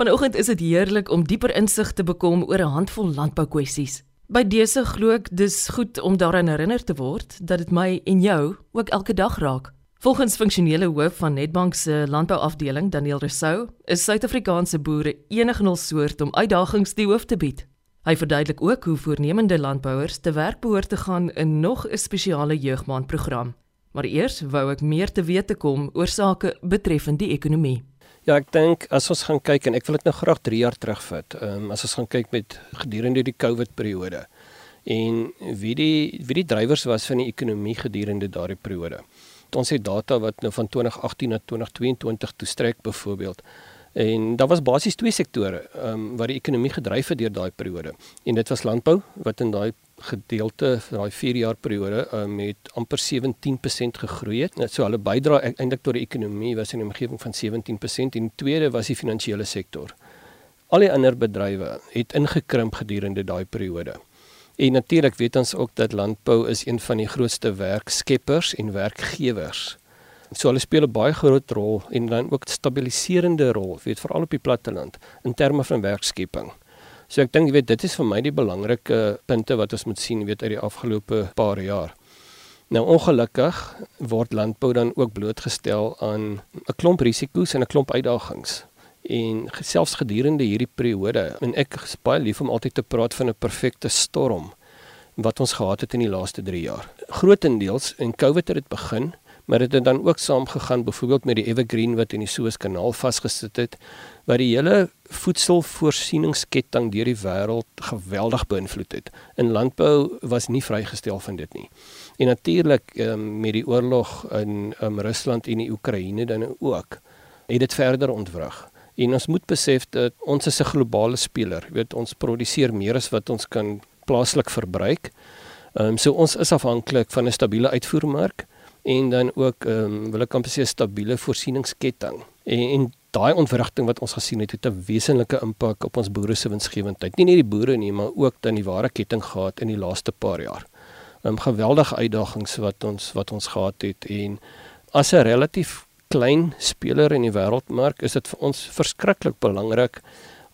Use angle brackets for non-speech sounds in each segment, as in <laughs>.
Vanoggend is dit heerlik om dieper insig te bekom oor 'n handvol landboukwessies. By dese glo ek dis goed om daaraan herinner te word dat dit my en jou ook elke dag raak. Volgens funksionele hoof van Nedbank se landbouafdeling, Daniel Rousseau, is Suid-Afrikaanse boere enig nul soort om uitdagings die hoof te bied. Hy verduidelik ook hoe voornemende landbouers te werk behoort te gaan in nog 'n spesiale jeugmaandprogram. Maar eers wou ek meer te weet te kom oor sake betreffend die ekonomie. Ja, ek dink as ons gaan kyk en ek wil dit nou graag 3 jaar terugvat. Ehm um, as ons gaan kyk met gedurende die COVID periode en wie die wie die drywers was van die ekonomie gedurende daardie periode. Ons het data wat nou van 2018 na 2022 toestrek byvoorbeeld. En daar was basies twee sektore ehm um, wat die ekonomie gedryf het deur daai periode. En dit was landbou wat in daai gedeelte vir daai 4 jaar periode um, met amper 17% gegroei het. Net so hulle bydra e-, eintlik tot die ekonomie was in 'n omgewing van 17% en die tweede was die finansiële sektor. Al die ander bedrywe het ingekrimp gedurende daai periode. En natuurlik weet ons ook dat landbou is een van die grootste werkskeppers en werkgewers So hulle speel 'n baie groot rol en dan ook 'n stabiliserende rol, weet veral op die platteland in terme van werkskepping. So ek dink jy weet dit is vir my die belangrike punte wat ons moet sien weet uit die afgelope paar jaar. Nou ongelukkig word landbou dan ook blootgestel aan 'n klomp risiko's en 'n klomp uitdagings. En selfs gedurende hierdie periode en ek is baie lief om altyd te praat van 'n perfekte storm wat ons gehad het in die laaste 3 jaar. Grootendeels in COVID het dit begin maar dit het dan ook saamgegaan byvoorbeeld met die Evergreen wat in die Suezkanaal vasgesit het wat die hele voedselvoorsieningsketting deur die wêreld geweldig beïnvloed het. In landbou was nie vrygestel van dit nie. En natuurlik um, met die oorlog in um, Rusland en die Oekraïne dan ook het dit verder ontwrig. En ons moet besef dat ons is 'n globale speler. Jy weet ons produseer meer as wat ons kan plaaslik verbruik. Ehm um, so ons is afhanklik van 'n stabiele uitvoermark en dan ook ehm um, wil ek amper sê 'n stabiele voorsieningsketting. En, en daai ontwrigting wat ons gesien het, het 'n wesenlike impak op ons boere se winsgewendheid. Nie net die boere nie, maar ook dan die ware ketting gehad in die laaste paar jaar. Ehm um, geweldige uitdagings wat ons wat ons gehad het en as 'n relatief klein speler in die wêreldmark is dit vir ons verskriklik belangrik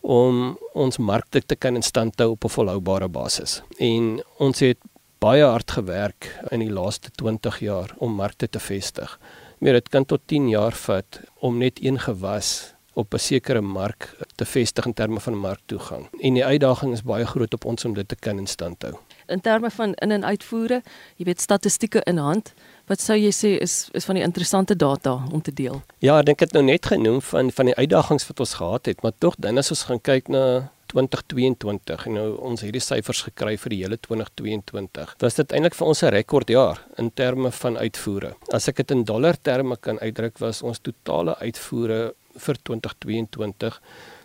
om ons markte te kan in stand hou op 'n volhoubare basis. En ons het baie hard gewerk in die laaste 20 jaar om markte te vestig. Maar dit kan tot 10 jaar vat om net een gewas op 'n sekere mark te vestig in terme van marktoegang. En die uitdaging is baie groot op ons om dit te kan in stand hou. In terme van in en uitvoere, jy weet statistieke in hand, wat sou jy sê is is van die interessante data om te deel? Ja, ek dink dit nou net genoem van van die uitdagings wat ons gehad het, maar tog dan as ons gaan kyk na 2022 en nou ons hierdie syfers gekry vir die hele 2022. Was dit eintlik vir ons 'n rekordjaar in terme van uitvoere. As ek dit in dollar terme kan uitdruk, was ons totale uitvoere vir 2022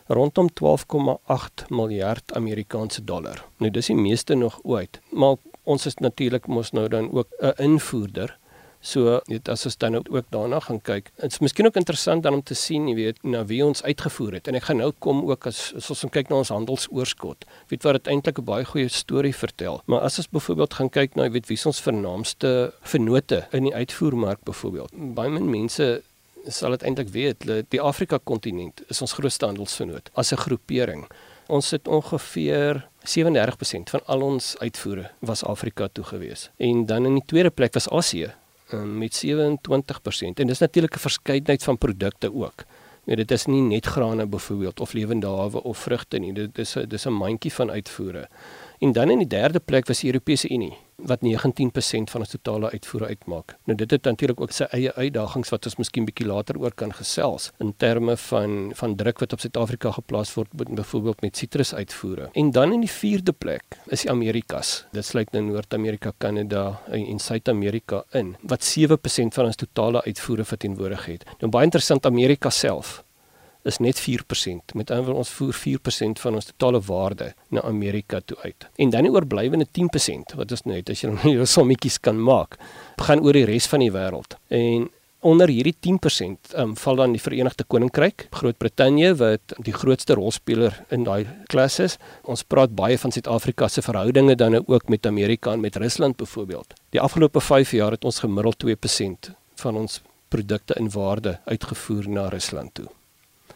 rondom 12,8 miljard Amerikaanse dollar. Nou dis die meeste nog ooit, maar ons is natuurlik mos nou dan ook 'n invoerder So net as ons dan ook daarna gaan kyk. Is miskien ook interessant dan om te sien, jy weet, na wie ons uitgevoer het. En ek gaan nou kom ook as, as ons kyk na ons handelsoorskot. Weet wat dit eintlik 'n baie goeie storie vertel. Maar as ons byvoorbeeld gaan kyk na, jy weet, wie is ons vernaamste vennote in die uitvoermark byvoorbeeld. Baie min mense sal dit eintlik weet, die Afrika kontinent is ons grootste handelsvennoot as 'n groepering. Ons sit ongeveer 37% van al ons uitvoere was Afrika toe gewees. En dan in die tweede plek was Asië um, met 27% en dis natuurlik 'n verskeidenheid van produkte ook. Ja, dit is nie net grane byvoorbeeld of lewende hawe of vrugte nie. Dit is dis 'n mandjie van uitvoere. En dan in die derde plek was die Europese Unie wat 19% van ons totale uitvoere uitmaak. Nou dit het natuurlik ook sy eie uitdagings wat ons miskien bietjie later oor kan gesels in terme van van druk wat op Suid-Afrika geplaas word byvoorbeeld met sitrusuitvoere. En dan in die vierde plek is die Amerikas. Dit sluit nou Noord-Amerika, Kanada en, en Suid-Amerika in wat 7% van ons totale uitvoere verteenwoordig het. Nou baie interessant Amerika self is net 4%. Met ander woorde ons voer 4% van ons totale waarde na Amerika toe uit. En dan die oorblywende 10% wat ons net as jy nou <laughs> jou sommetjies kan maak, gaan oor die res van die wêreld. En onder hierdie 10% um, val dan die Verenigde Koninkryk, Groot-Brittanje wat die grootste rolspeler in daai klas is. Ons praat baie van Suid-Afrika se verhoudinge dan ook met Amerika en met Rusland byvoorbeeld. Die afgelope 5 jaar het ons gemiddeld 2% van ons produkte in waarde uitgevoer na Rusland toe.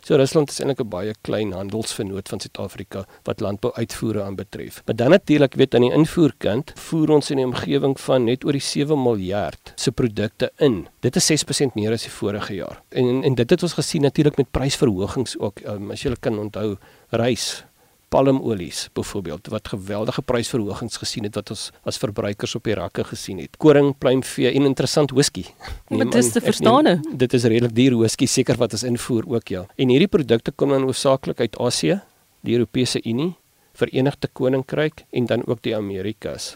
So Rusland is eintlik 'n baie klein handelsvernoot van Suid-Afrika wat landbouuitvoere aanbetref. Maar dan natuurlik weet aan die invoerkant voer ons in die omgewing van net oor die 7 miljard se produkte in. Dit is 6% meer as die vorige jaar. En en dit het ons gesien natuurlik met prysverhogings ook. Um, as jy kan onthou, rys palmolies byvoorbeeld wat geweldige prysverhogings gesien het wat ons as verbruikers op die rakke gesien het. Koring, pluimvee en interessant whisky. Wat is te verstaan? Dit is redelik duur whisky seker wat ons invoer ook ja. En hierdie produkte kom dan hoofsaaklik uit Asië, die Europese Unie, Verenigde Koninkryk en dan ook die Amerikas.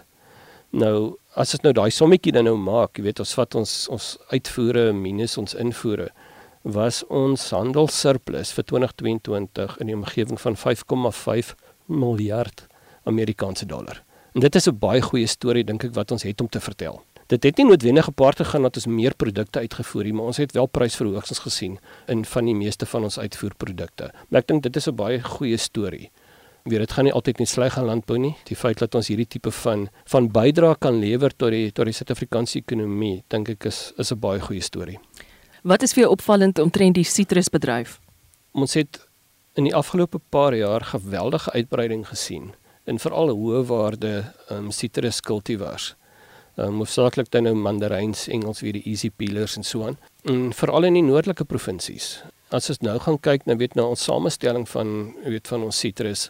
Nou, as ons nou daai sommetjie dan nou maak, jy weet ons vat ons ons uitvoere minus ons invoere was ons handelssurplus vir 2022 in die omgewing van 5,5 miljard Amerikaanse dollar. En dit is 'n baie goeie storie dink ek wat ons het om te vertel. Dit het nie noodwendig gepaard gegaan dat ons meer produkte uitgevoer het, maar ons het wel prysverhogings gesien in van die meeste van ons uitvoerprodukte. Maar ek dink dit is 'n baie goeie storie. Weer dit gaan nie altyd net sleg aan landbou nie. Die feit dat ons hierdie tipe van van bydrae kan lewer tot die tot die Suid-Afrikaanse ekonomie, dink ek is is 'n baie goeie storie. Wat is vir jou opvallend omtrent die sitrusbedryf? Ons het in die afgelope paar jaar geweldige uitbreiding gesien in veral hoë waarde um citrus cultivars. Um hoofsaaklik dan nou mandaryns, Engels wie die easy peelers en so aan. En veral in die noordelike provinsies. As ons nou gaan kyk na weet na ons samestelling van weet van ons citrus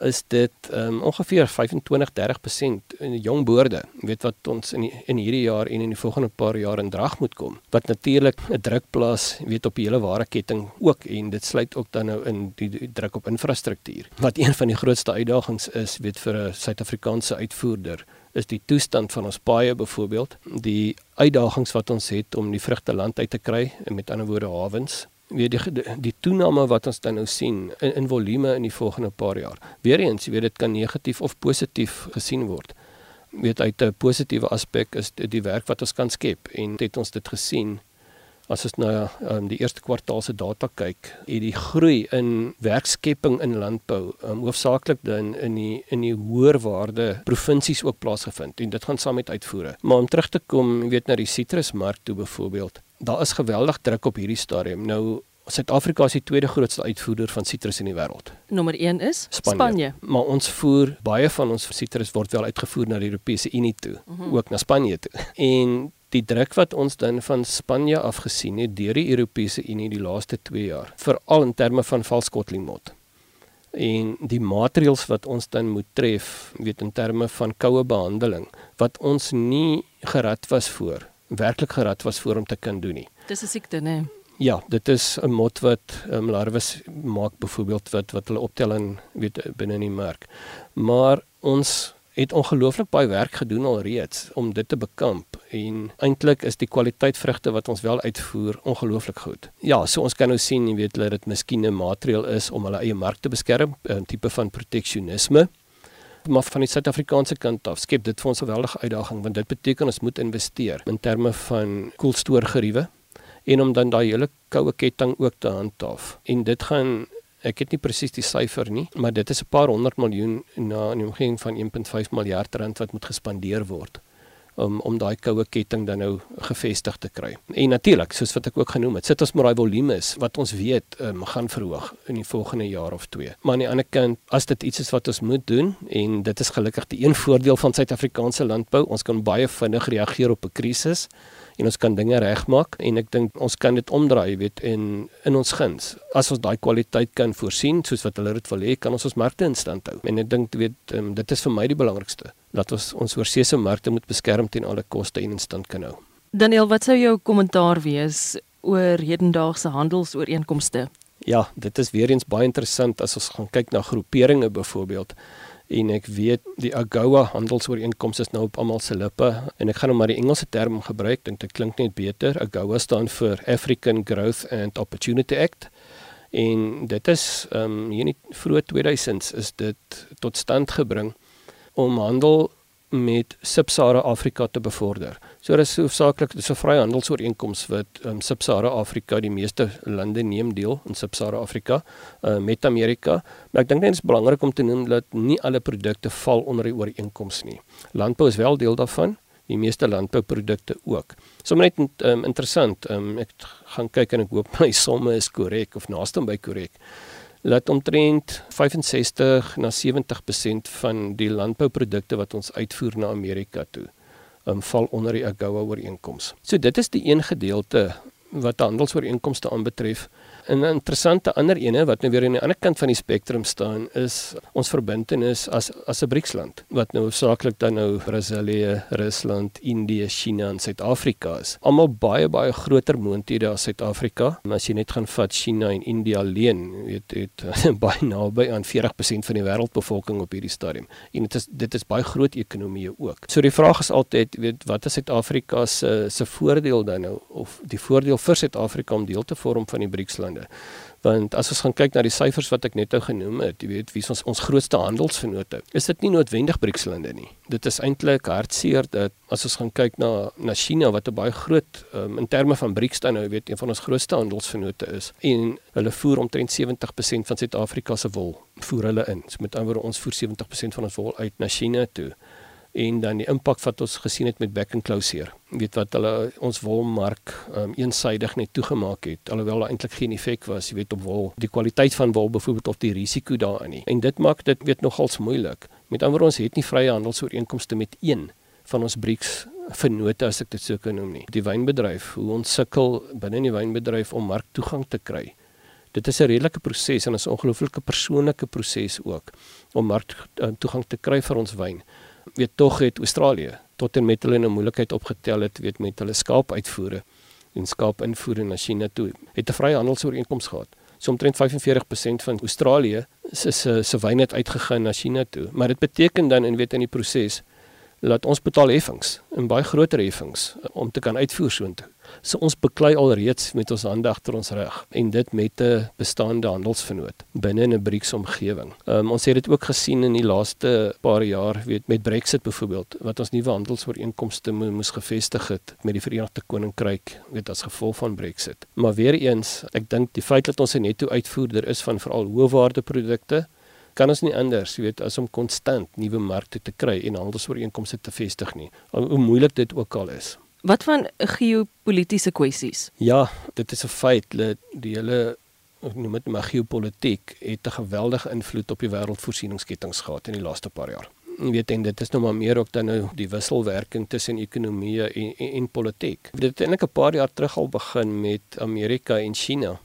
is dit um, ongeveer 25-30% in jong boorde, weet wat ons in die, in hierdie jaar en in die volgende paar jaar in drag moet kom. Wat natuurlik 'n druk plaas, weet op die hele waardeketting ook en dit sluit ook dan nou in die, die druk op infrastruktuur. Wat een van die grootste uitdagings is, weet vir 'n Suid-Afrikaanse uitvoerder is die toestand van ons paaie byvoorbeeld, die uitdagings wat ons het om die vrugte land uit te kry, met ander woorde hawens, weet die die toename wat ons dan nou sien in in volume in die volgende paar jaar. Weereens, jy weet dit kan negatief of positief gesien word. Weet uit 'n positiewe aspek is dit die werk wat ons kan skep en het ons dit gesien as ons nou um, die eerste kwartaal se data kyk, het die groei in werkskepping in landbou um, hoofsaaklik dan in die in die hoër waarde provinsies ook plaasgevind en dit gaan saam met uitvoere. Maar om terug te kom, weet na die sitrusmark toe byvoorbeeld daar is geweldig druk op hierdie stadium. Nou Suid-Afrika is die tweede grootste uitvoerder van sitrus in die wêreld. Nommer 1 is Spanje. Spanje. Maar ons voer baie van ons sitrus word wel uitgevoer na die Europese Unie toe, mm -hmm. ook na Spanje toe. En die druk wat ons dan van Spanje af gesien het deur die Europese Unie die laaste 2 jaar, veral in terme van valskotlimot. En die maatreëls wat ons dan moet tref, weet in terme van koue behandeling wat ons nie gerad was voor werklik gerad was voor om te kan doen nie. Dis 'n siekte, né? Nee. Ja, dit is 'n mot wat um, larwes maak byvoorbeeld wat wat hulle optel in weet binne in die mark. Maar ons het ongelooflik baie werk gedoen alreeds om dit te bekamp en eintlik is die kwaliteit vrugte wat ons wel uitvoer ongelooflik goed. Ja, so ons kan nou sien, jy weet, dat dit miskien 'n maatreel is om hulle eie mark te beskerm, 'n tipe van proteksionisme maar van die Suid-Afrikaanse kant af skep dit vir ons 'n geweldige uitdaging want dit beteken ons moet investeer in terme van koelstoorgeriewe en om dan daai hele koue ketting ook te handhaaf. En dit gaan ek het nie presies die syfer nie, maar dit is 'n paar honderd miljoen na 'n omgewing van 1.5 miljard rand wat moet gespandeer word om om daai koue ketting dan nou gevestig te kry. En natuurlik, soos wat ek ook genoem het, sit ons met daai volume is wat ons weet um, gaan verhoog in die volgende jaar of twee. Maar aan die ander kant, as dit iets is wat ons moet doen en dit is gelukkig die een voordeel van Suid-Afrikaanse landbou, ons kan baie vinnig reageer op 'n krisis en ons kan dinge regmaak en ek dink ons kan dit omdraai, weet, en in ons guns. As ons daai kwaliteit kan voorsien soos wat hulle dit wil hê, kan ons ons markte in stand hou. En ek dink weet, um, dit is vir my die belangrikste dat ons ons oorsese markte moet beskerm teen alle koste en in stand kan hou. Daniel, wat sou jou kommentaar wees oor hedendaagse handelsooreenkomste? Ja, dit is weer eens baie interessant as ons gaan kyk na groeperinge byvoorbeeld. En ek weet die AGOA handelsooreenkomste is nou op almal se lippe en ek gaan nou maar die Engelse term gebruik, dink dit klink net beter. AGOA staan vir African Growth and Opportunity Act. En dit is ehm um, hier in vroeg 2000s is dit tot stand gebring om handel met Sub-Sahara Afrika te bevorder. So dis hoofsaaklik dis 'n vryhandelsooreenkoms wat um, Sub-Sahara Afrika die meeste lande neem deel in Sub-Sahara Afrika uh, met Amerika. Maar ek dink dit is belangrik om te noem dat nie alle produkte val onder die ooreenkoms nie. Landbou is wel deel daarvan. die meeste landbouprodukte ook. Sommige net um, interessant, um, ek gaan kyk en ek hoop <laughs> my somme is korrek of naaste by korrek. Laat omtrent 65 na 70% van die landbouprodukte wat ons uitvoer na Amerika toe, um, val onder die AGOA ooreenkoms. So dit is die een gedeelte wat handelsooreenkomste aanbetref. 'n interessante ander ene wat nou weer aan die ander kant van die spektrum staan is ons verbintenis as as 'n BRICS-land wat nou saaklik dan nou Brasilië, Rusland, Indië, China en Suid-Afrika is. Almal baie baie groter moonthede as Suid-Afrika. As jy net gaan vat China en Indië alleen, weet het <laughs> baie naby aan 40% van die wêreldbevolking op hierdie stadium. En dit is dit is baie groot ekonomieë ook. So die vraag is altyd, weet wat is Suid-Afrika se se voordeel dan nou of die voordeel vir Suid-Afrika om deel te vorm van die BRICS-lande? Lande. Want as ons gaan kyk na die syfers wat ek net nou genoem het, jy weet wie ons ons grootste handelsvennote, is dit nie noodwendig BRICS lande nie. Dit is eintlik hartseer dat as ons gaan kyk na na China wat 'n baie groot um, in terme van BRICS dan nou weet een van ons grootste handelsvennote is en hulle voer omtrent 70% van Suid-Afrika se wol voer hulle in. So met ander woorde ons voer 70% van ons wol uit na China toe en dan die impak wat ons gesien het met back and close hier. Weet wat hulle ons wolmark um, eensaidig net toegemaak het alhoewel daar eintlik geen effek was, jy weet op wol, die kwaliteit van wol byvoorbeeld of die risiko daarin nie. En dit maak dit weet nogals moeilik. Met ander woorde ons het nie vrye handelsooreenkomste met een van ons BRICS vennote as ek dit sou kan noem nie. Die wynbedryf, hoe ons sukkel binne in die wynbedryf om marktoegang te kry. Dit is 'n redelike proses en 'n ongelooflike persoonlike proses ook om marktoegang te kry vir ons wyn weet tog het Australië tot en met hulle 'n moeilikheid opgetel het weet met hulle skaap uitvoere en skaap invoere na China toe het 'n vryhandelsooreenkoms gehad. So omtrent 45% van Australië se se se wyn het uitgegaan na China toe. Maar dit beteken dan en weet in die proses laat ons betaal heffings en baie groter heffings om te kan uitvoer soontoe. So ons beklei alreeds met ons hande agter ons rug en dit met 'n bestaande handelsvernoot binne 'n BRICS omgewing. Um, ons het dit ook gesien in die laaste paar jaar, weet met Brexit byvoorbeeld, wat ons nuwe handelsooreenkomste mo moes gevestig het met die Verenigde Koninkryk, weet as gevolg van Brexit. Maar weer eens, ek dink die feit dat ons 'n netto uitvoerder is van veral hoëwaarde produkte kan ons nie anders weet as om konstant nuwe markte te kry en handelsooreenkomste te vestig nie. Hoe moeilik dit ook al is. Wat van geopolitiese kwessies? Ja, dit is 'n feit dat die hele noem dit maar geopolitiek het 'n geweldige invloed op die wêreldvoorsieningsketTINGS gehad in die laaste paar jaar. Jy weet en dit is nou maar meer ook dan nou die wisselwerking tussen ekonomie en, en, en politiek. Dit het eintlik 'n paar jaar terug al begin met Amerika en China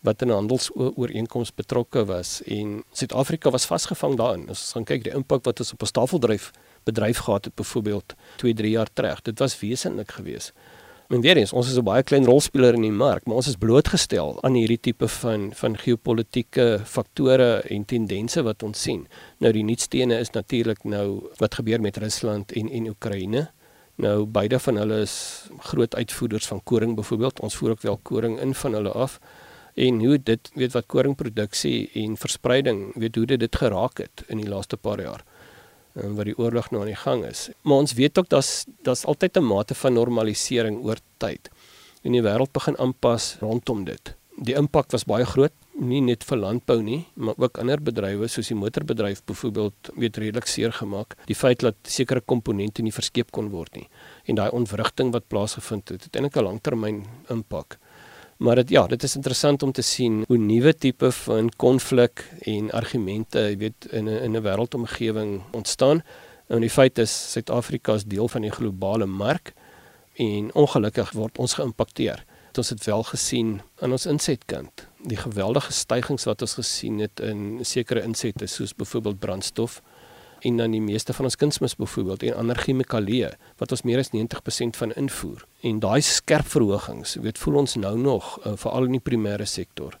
wat in 'n handelsooreenkoms betrokke was en Suid-Afrika was vasgevang daarin. As ons gaan kyk die impak wat ons op 'n stafeldryf bedryf gehad het byvoorbeeld 2, 3 jaar terug. Dit was wesentlik geweest. Men weer eens, ons is 'n baie klein rolspeler in die mark, maar ons is blootgestel aan hierdie tipe van van geopolitiese faktore en tendense wat ons sien. Nou die nuutstene is natuurlik nou wat gebeur met Rusland en en Oekraïne. Nou beide van hulle is groot uitvoerders van koring byvoorbeeld. Ons voer ook wel koring in van hulle af. En hoe dit weet wat koringproduksie en verspreiding, weet hoe dit dit geraak het in die laaste paar jaar en wat die oorlog nou aan die gang is. Maar ons weet ook dat daar's altyd 'n mate van normalisering oor tyd. En die wêreld begin aanpas rondom dit. Die impak was baie groot, nie net vir landbou nie, maar ook ander bedrywe soos die motorbedryf byvoorbeeld weet redelik seer gemaak. Die feit dat sekere komponente nie verskeep kon word nie en daai ontwrigting wat plaasgevind het, het eintlik 'n langtermyn impak. Maar dit ja, dit is interessant om te sien hoe nuwe tipe van konflik en argumente, jy weet, in 'n in 'n wêreldomgewing ontstaan. En die feit is Suid-Afrika is deel van die globale mark en ongelukkig word ons geïmpakteer. Ons het wel gesien aan ons insetkant die geweldige stygings wat ons gesien het in sekere insette soos byvoorbeeld brandstof en dan die meeste van ons kunsmis byvoorbeeld en ander chemikalieë wat ons meer as 90% van invoer. En daai skerp verhogings, weet voel ons nou nog uh, veral in die primêre sektor.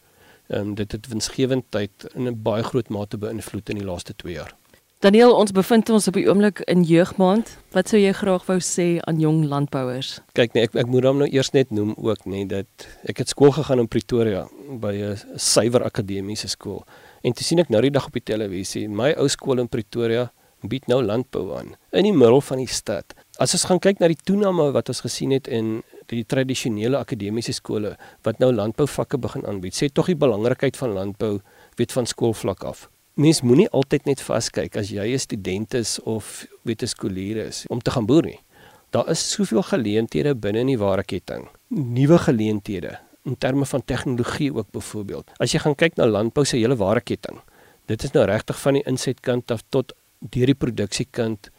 Ehm um, dit het winsgewendheid in 'n baie groot mate beïnvloed in die laaste 2 jaar. Daniel, ons bevind ons op die oomblik in jeugmaand. Wat sou jy graag wou sê aan jong landbouers? Kyk nee, ek ek moet hom nou eers net noem ook nê nee, dat ek het skool gegaan in Pretoria by 'n suiwer akademiese skool. En toe sien ek nou die dag op die televisie, my ou skool in Pretoria bied nou landbou aan in die middel van die stad. As ons gaan kyk na die toename wat ons gesien het in die tradisionele akademiese skole wat nou landbouvakke begin aanbied, sê tog die belangrikheid van landbou weet van skoolvlak af. Mens moenie altyd net vaskyk as jy 'n student is of weet 'n skoolier is om te gaan boer nie. Daar is soveel geleenthede binne in die waardeketting. Nuwe geleenthede in terme van tegnologie ook byvoorbeeld. As jy gaan kyk na landbou se hele waardeketting. Dit is nou regtig van die insetkant af tot deur die produksiekant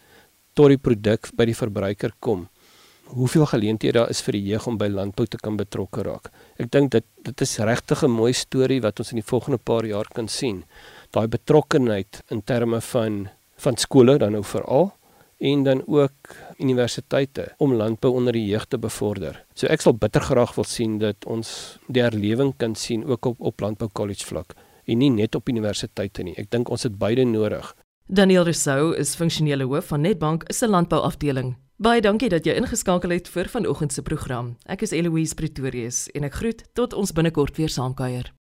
tot die produk by die verbruiker kom hoeveel geleenthede daar is vir die jeug om by landbou te kan betrokke raak. Ek dink dit dit is regtig 'n mooi storie wat ons in die volgende paar jaar kan sien. Daai betrokkenheid in terme van van skole dan nou veral en dan ook universiteite om landbou onder die jeug te bevorder. So ek sal bitter graag wil sien dat ons die herlewing kan sien ook op op landbou college vlak en nie net op universiteite nie. Ek dink ons het beide nodig. Daniel Rousseau is funksionele hoof van Netbank se landbouafdeling. Baie dankie dat jy ingeskakel het vir vanoggend se program. Ek is Eloise Pretorius en ek groet tot ons binnekort weer saamkuier.